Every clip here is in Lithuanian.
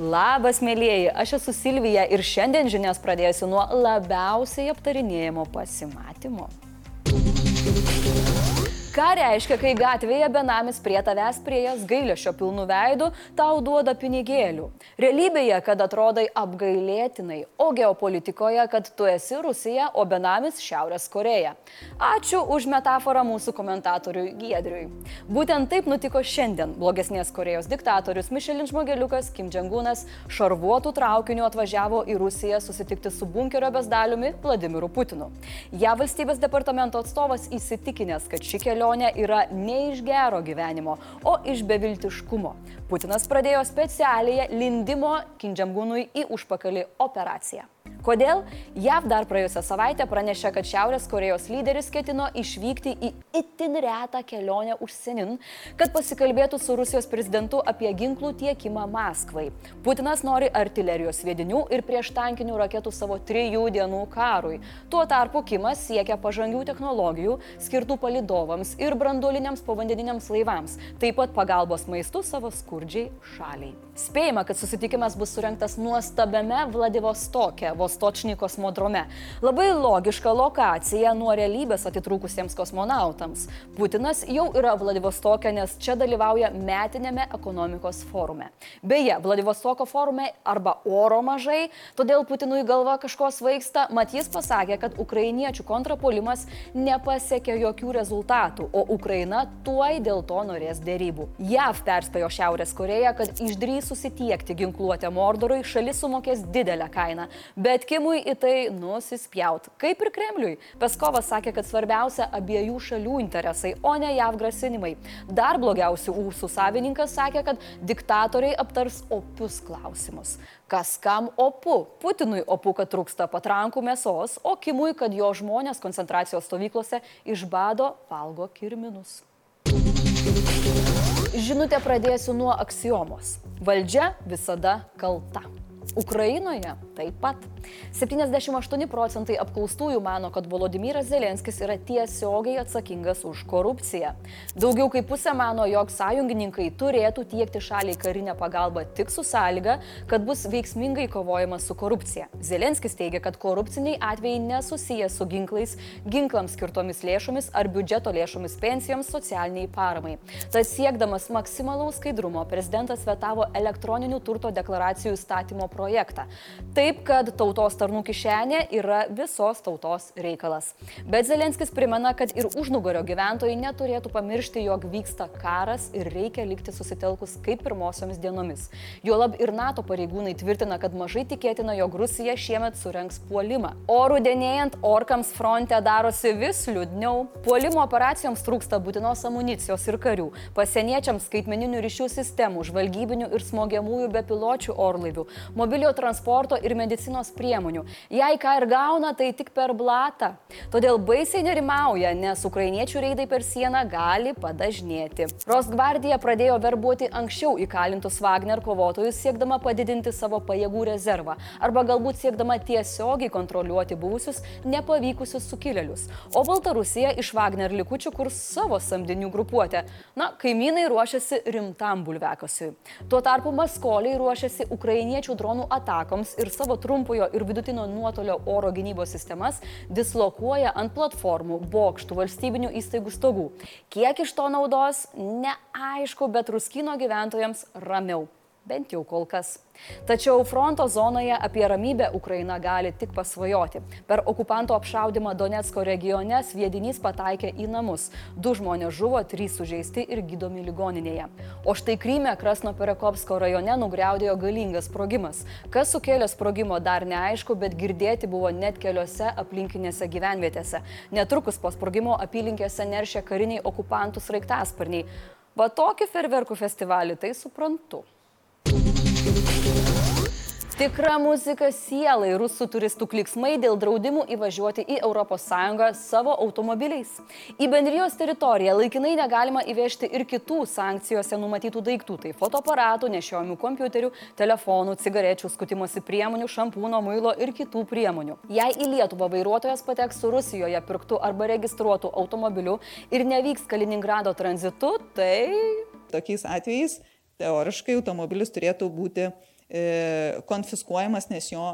Labas, mėlyjeji, aš esu Silvija ir šiandien žinias pradėsiu nuo labiausiai aptarinėjimo pasimatymo. Ką reiškia, kai gatvėje benamis prie tavęs priejas gailėšio pilnų veidų tau duoda pinigėlių? Realybėje, kad atrodai apgailėtinai, o geopolitikoje, kad tu esi Rusija, o benamis Šiaurės Koreja. Ačiū už metaforą mūsų komentatoriui Giedriui. Būtent taip nutiko šiandien. Blogesnės Korejos diktatorius Mišelin Žmogeliukas Kim Džangūnas šarvuotų traukiniu atvažiavo į Rusiją susitikti su bunkerio besdaliumi Vladimiru Putinu. Ja valstybės departamento atstovas įsitikinęs, kad ši kelionė kelionė yra ne iš gero gyvenimo, o iš beviltiškumo. Putinas pradėjo specialiąją lindimo Kindžiamgūnui į užpakalį operaciją. Kodėl? JAV dar praėjusią savaitę pranešė, kad Šiaurės Korejos lyderis ketino išvykti į itin retą kelionę užsienin, kad pasikalbėtų su Rusijos prezidentu apie ginklų tiekimą Maskvai. Putinas nori artilerijos sviedinių ir prieštankinių raketų savo trijų dienų karui. Tuo tarpu Kimas siekia pažangių technologijų skirtų palidovams ir branduoliniams povandeniniams laivams, taip pat pagalbos maistų savo skurdžiai šaliai. Spėjama, kad susitikimas bus surinktas nuostabiame Vladivostokė, Vostočny kosmodrome. Labai logiška lokacija nuo realybės atitrūkusiems kosmonautams. Putinas jau yra Vladivostokė, nes čia dalyvauja metinėme ekonomikos forume. Beje, Vladivostoko forume arba oro mažai, todėl Putinui galva kažko svaigsta, mat jis pasakė, kad ukrainiečių kontrapolimas nepasiekė jokių rezultatų, o Ukraina tuoj dėl to norės dėrybų. JAV perspėjo Šiaurės Koreją, kad išdrys susitiekti ginkluotę Mordorui, šalis sumokės didelę kainą, bet Kimui į tai nusispjaut. Kaip ir Kremliui. Peskovas sakė, kad svarbiausia abiejų šalių interesai, o ne JAV grasinimai. Dar blogiausių ūsų savininkas sakė, kad diktatoriai aptars opius klausimus. Kas kam opu? Putinui opu, kad trūksta patrankų mėsos, o Kimui, kad jo žmonės koncentracijos stovyklose iš bado valgo kirminus. Žinutę pradėsiu nuo aksiomos. Valdžia visada kalta. Ukrainoje taip pat. 78 procentai apklaustųjų mano, kad Volodymyras Zelenskis yra tiesiogiai atsakingas už korupciją. Daugiau kaip pusė mano, jog sąjungininkai turėtų tiekti šaliai karinę pagalbą tik su sąlyga, kad bus veiksmingai kovojama su korupcija. Zelenskis teigia, kad korupciniai atvejai nesusiję su ginklais, ginklams skirtomis lėšomis ar biudžeto lėšomis pensijoms socialiniai paramai. Tad siekdamas maksimalaus skaidrumo, prezidentas vetavo elektroninių turto deklaracijų statymo projektą projektą. Taip, kad tautos tarnų kišenė yra visos tautos reikalas. Bet Zelenskis primena, kad ir užnugario gyventojai neturėtų pamiršti, jog vyksta karas ir reikia likti susitelkus kaip pirmosiomis dienomis. Juolab ir NATO pareigūnai tvirtina, kad mažai tikėtina, jog Rusija šiemet surenks puolimą. O rudenėjant orkams fronte darosi vis liūdniau. Puolimo operacijoms trūksta būtinos amunicijos ir karių. Pasieniečiams skaitmeninių ryšių sistemų, žvalgybinių ir smogiamųjų bepiločių orlaivių, mobiliojo transporto ir medicinos priemonių. Jei ką ir gauna, tai tik per blatą. Todėl baisiai nerimauja, nes ukrainiečių reidai per sieną gali padažnėti. Rosgvardija pradėjo verbuoti anksčiau įkalintus Wagner kovotojus siekdama padidinti savo pajėgų rezervą arba galbūt siekdama tiesiogiai kontroliuoti buvusius nepavykusius sukilėlius. O Baltarusija iš Wagner likučių kurs savo samdinių grupuotę. Na, kaimynai ruošiasi rimtam bulvekasiui. Tuo tarpu Maskoliai ruošiasi ukrainiečių dronų dronų atakoms ir savo trumpojo ir vidutinio nuotolio oro gynybos sistemas dislokuoja ant platformų, bokštų, valstybinių įstaigų stogų. Kiek iš to naudos, neaišku, bet Ruskino gyventojams ramiau bent jau kol kas. Tačiau fronto zonoje apie ramybę Ukraina gali tik pasvajoti. Per okupanto apšaudimą Donetsko regione sviedinys pataikė į namus. Du žmonės žuvo, trys sužeisti ir gydomi ligoninėje. O štai Kryme Krasno Perekovsko rajone nugriaudėjo galingas sprogimas. Kas sukėlė sprogimo dar neaišku, bet girdėti buvo net keliose aplinkinėse gyvenvietėse. Netrukus po sprogimo apylinkėse neršė kariniai okupantų sraigtasparniai. Va tokį ferverkų festivalį tai suprantu. Tikra muzika sielai rusų turistų kliksmai dėl draudimų įvažiuoti į ES savo automobiliais. Į bendrijos teritoriją laikinai negalima įvežti ir kitų sankcijose numatytų daiktų - tai fotoaparatų, nešiojamų kompiuterių, telefonų, cigarečių, skutimosi priemonių, šampūno, muilo ir kitų priemonių. Jei į Lietuvą vairuotojas pateks su Rusijoje pirktų arba registruotų automobiliu ir nevyks Kaliningrado tranzitu, tai... Tokiais atvejais teoriškai automobilis turėtų būti konfiskuojamas, nes jo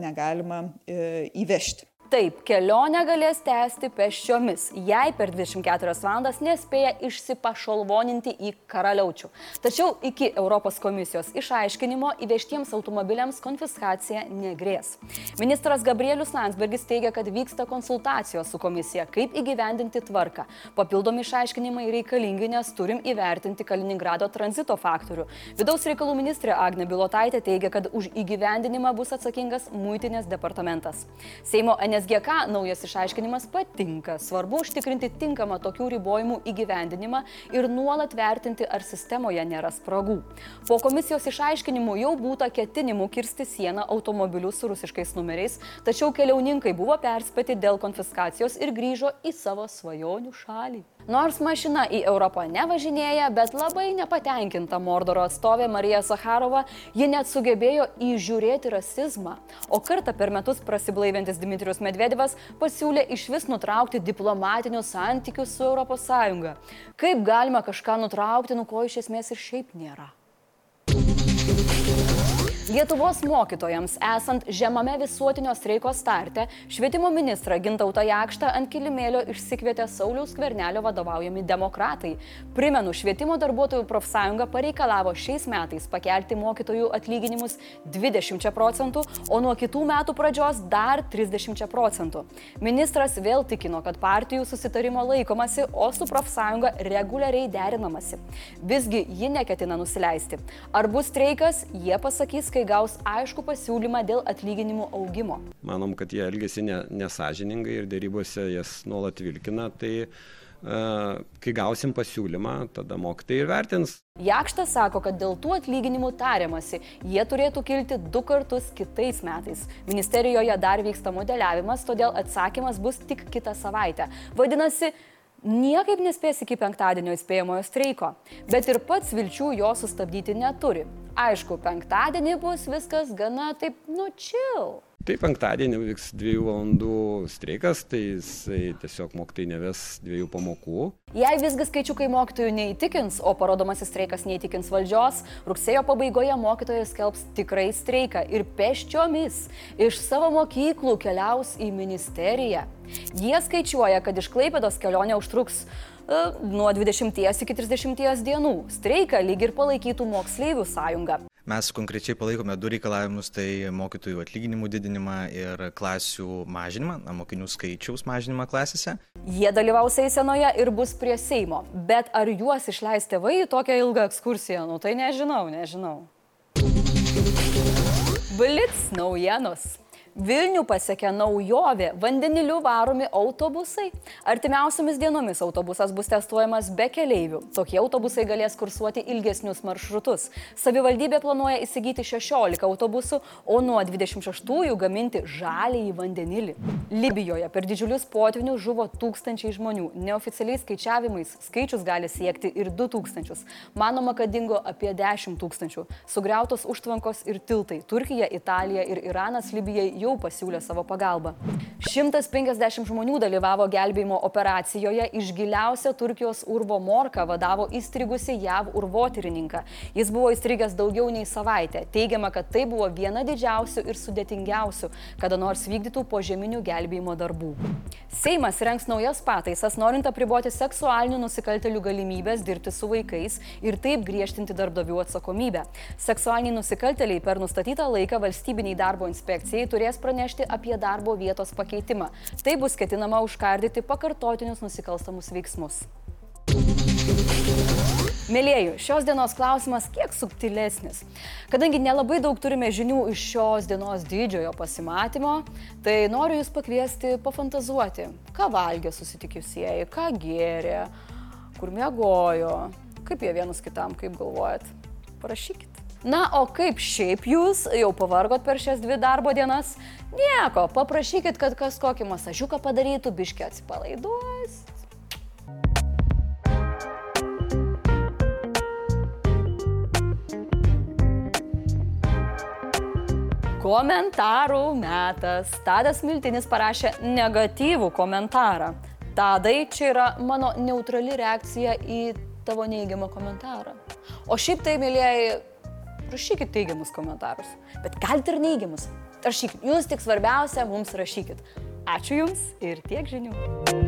negalima įvežti. Taip, kelionę galės tęsti pešiomis, jei per 24 valandas nespėja išsipašalvoninti į karaliaučių. Tačiau iki Europos komisijos išaiškinimo įvežtiems automobiliams konfiskacija negrės. Ministras Gabrielius Landsbergis teigia, kad vyksta konsultacijos su komisija, kaip įgyvendinti tvarką. Papildomi išaiškinimai reikalingi, nes turim įvertinti Kaliningrado tranzito faktorių. Vidaus reikalų ministrė Agne Bilotaitė teigia, kad už įgyvendinimą bus atsakingas muitinės departamentas. Seimo energetikos NSGK naujas išaiškinimas patinka. Svarbu užtikrinti tinkamą tokių ribojimų įgyvendinimą ir nuolat vertinti, ar sistemoje nėra spragų. Po komisijos išaiškinimų jau būta ketinimų kirsti sieną automobilių su rusiškais numeriais, tačiau keliauninkai buvo perspėti dėl konfiskacijos ir grįžo į savo svajonių šalį. Nors mašina į Europą nevažinėja, bet labai nepatenkinta Mordoro atstovė Marija Sakharova, ji net sugebėjo įžiūrėti rasizmą. O kartą per metus prasiblaivintis Dmitrijus Medvedevas pasiūlė iš vis nutraukti diplomatinius santykius su ES. Kaip galima kažką nutraukti, nu ko iš esmės ir šiaip nėra? Lietuvos mokytojams esant žemame visuotinio streiko starte, švietimo ministrą Gintautą Jakštą ant kilimėlio išsikvietė Sauliaus Kvernelio vadovaujami demokratai. Primenu, švietimo darbuotojų profsąjunga pareikalavo šiais metais pakelti mokytojų atlyginimus 20 procentų, o nuo kitų metų pradžios dar 30 procentų. Ministras vėl tikino, kad partijų susitarimo laikomasi, o su profsąjunga reguliariai derinamasi. Visgi ji neketina nusileisti. Ar bus streikas, jie pasakys, kai gaus aišku pasiūlymą dėl atlyginimų augimo. Manom, kad jie elgesi ne, nesažiningai ir dėrybose jas nuolat vilkina, tai uh, kai gausim pasiūlymą, tada mokytai ir vertins. Jakštas sako, kad dėl tų atlyginimų tariamasi, jie turėtų kilti du kartus kitais metais. Ministerijoje dar vyksta modeliavimas, todėl atsakymas bus tik kitą savaitę. Vadinasi, niekaip nespės iki penktadienio įspėjamojo streiko, bet ir pats vilčių jo sustabdyti neturi. Aišku, penktadienį bus viskas gana taip nučil. Tai penktadienį vyks dviejų valandų streikas, tai jisai tiesiog mokytojai neves dviejų pamokų. Jei visgi skaičiukai mokytojų neįtikins, o parodomasis streikas neįtikins valdžios, rugsėjo pabaigoje mokytojai skelbs tikrai streiką ir peščiomis iš savo mokyklų keliaus į ministeriją. Jie skaičiuoja, kad iš Klaipėdos kelionė užtruks nuo 20 iki 30 dienų. Streiką lyg ir palaikytų moksleivių sąjunga. Mes konkrečiai palaikome du reikalavimus - tai mokytojų atlyginimų didinimą ir klasių mažinimą, na, mokinių skaičiaus mažinimą klasėse. Jie dalyvaus eisenoje ir bus prie Seimo, bet ar juos išleis tėvai į tokią ilgą ekskursiją, nu tai nežinau, nežinau. Blitz naujienos. Vilnių pasiekė naujovė - vandeniliu varomi autobusai. Artimiausiamis dienomis autobusas bus testuojamas be keleivių. Tokie autobusai galės kursuoti ilgesnius maršrutus. Savivaldybė planuoja įsigyti 16 autobusų, o nuo 26-ųjų gaminti žalį į vandenilį. Libijoje per didžiulius potvinius žuvo tūkstančiai žmonių. Neoficialiais skaičiavimais skaičius gali siekti ir 2000. Manoma, kad dingo apie 10 tūkstančių. Sugriautos užtvankos ir tiltai. Turkija, Italija ir Iranas Libijai jau jau pasiūlė savo pagalbą. 150 žmonių dalyvavo gelbėjimo operacijoje, iš giliausio Turkijos urvo Morka vadavo įstrigusi JAV urvotyrininką. Jis buvo įstrigęs daugiau nei savaitę. Teigiama, kad tai buvo viena didžiausių ir sudėtingiausių, kada nors vykdytų požeminių gelbėjimo darbų. Seimas rengs naujas pataisas, norint apriboti seksualinių nusikaltelių galimybės dirbti su vaikais ir taip griežtinti darbdavių atsakomybę. Seksualiniai nusikalteliai per nustatytą laiką valstybiniai darbo inspekcijai turės turės pranešti apie darbo vietos pakeitimą. Tai bus ketinama užkardyti pakartotinius nusikalstamus veiksmus. Mėlėjų, šios dienos klausimas kiek subtilesnis. Kadangi nelabai daug turime žinių iš šios dienos didžiojo pasimatymo, tai noriu Jūs pakviesti pafantazuoti, ką valgė susitikusieji, ką gėrė, kur miegojo, kaip jie vienas kitam, kaip galvojat. Parašykit. Na, o kaip šiaip jūs jau pavargot per šias dvi darbo dienas? Nieko, paprašykit, kad kas kokį masažiuką padarytų, biški atsipalaiduos. Komentarų metas. Tadas Miltinis parašė negatyvų komentarą. Tadai, čia yra mano neutrali reakcija į tavo neigiamą komentarą. O šiaip tai, mėlyjei, rašykit teigiamus komentarus. Bet galite ir neigiamus. Rašykit, jūs tik svarbiausia mums rašykit. Ačiū Jums ir tiek žinių.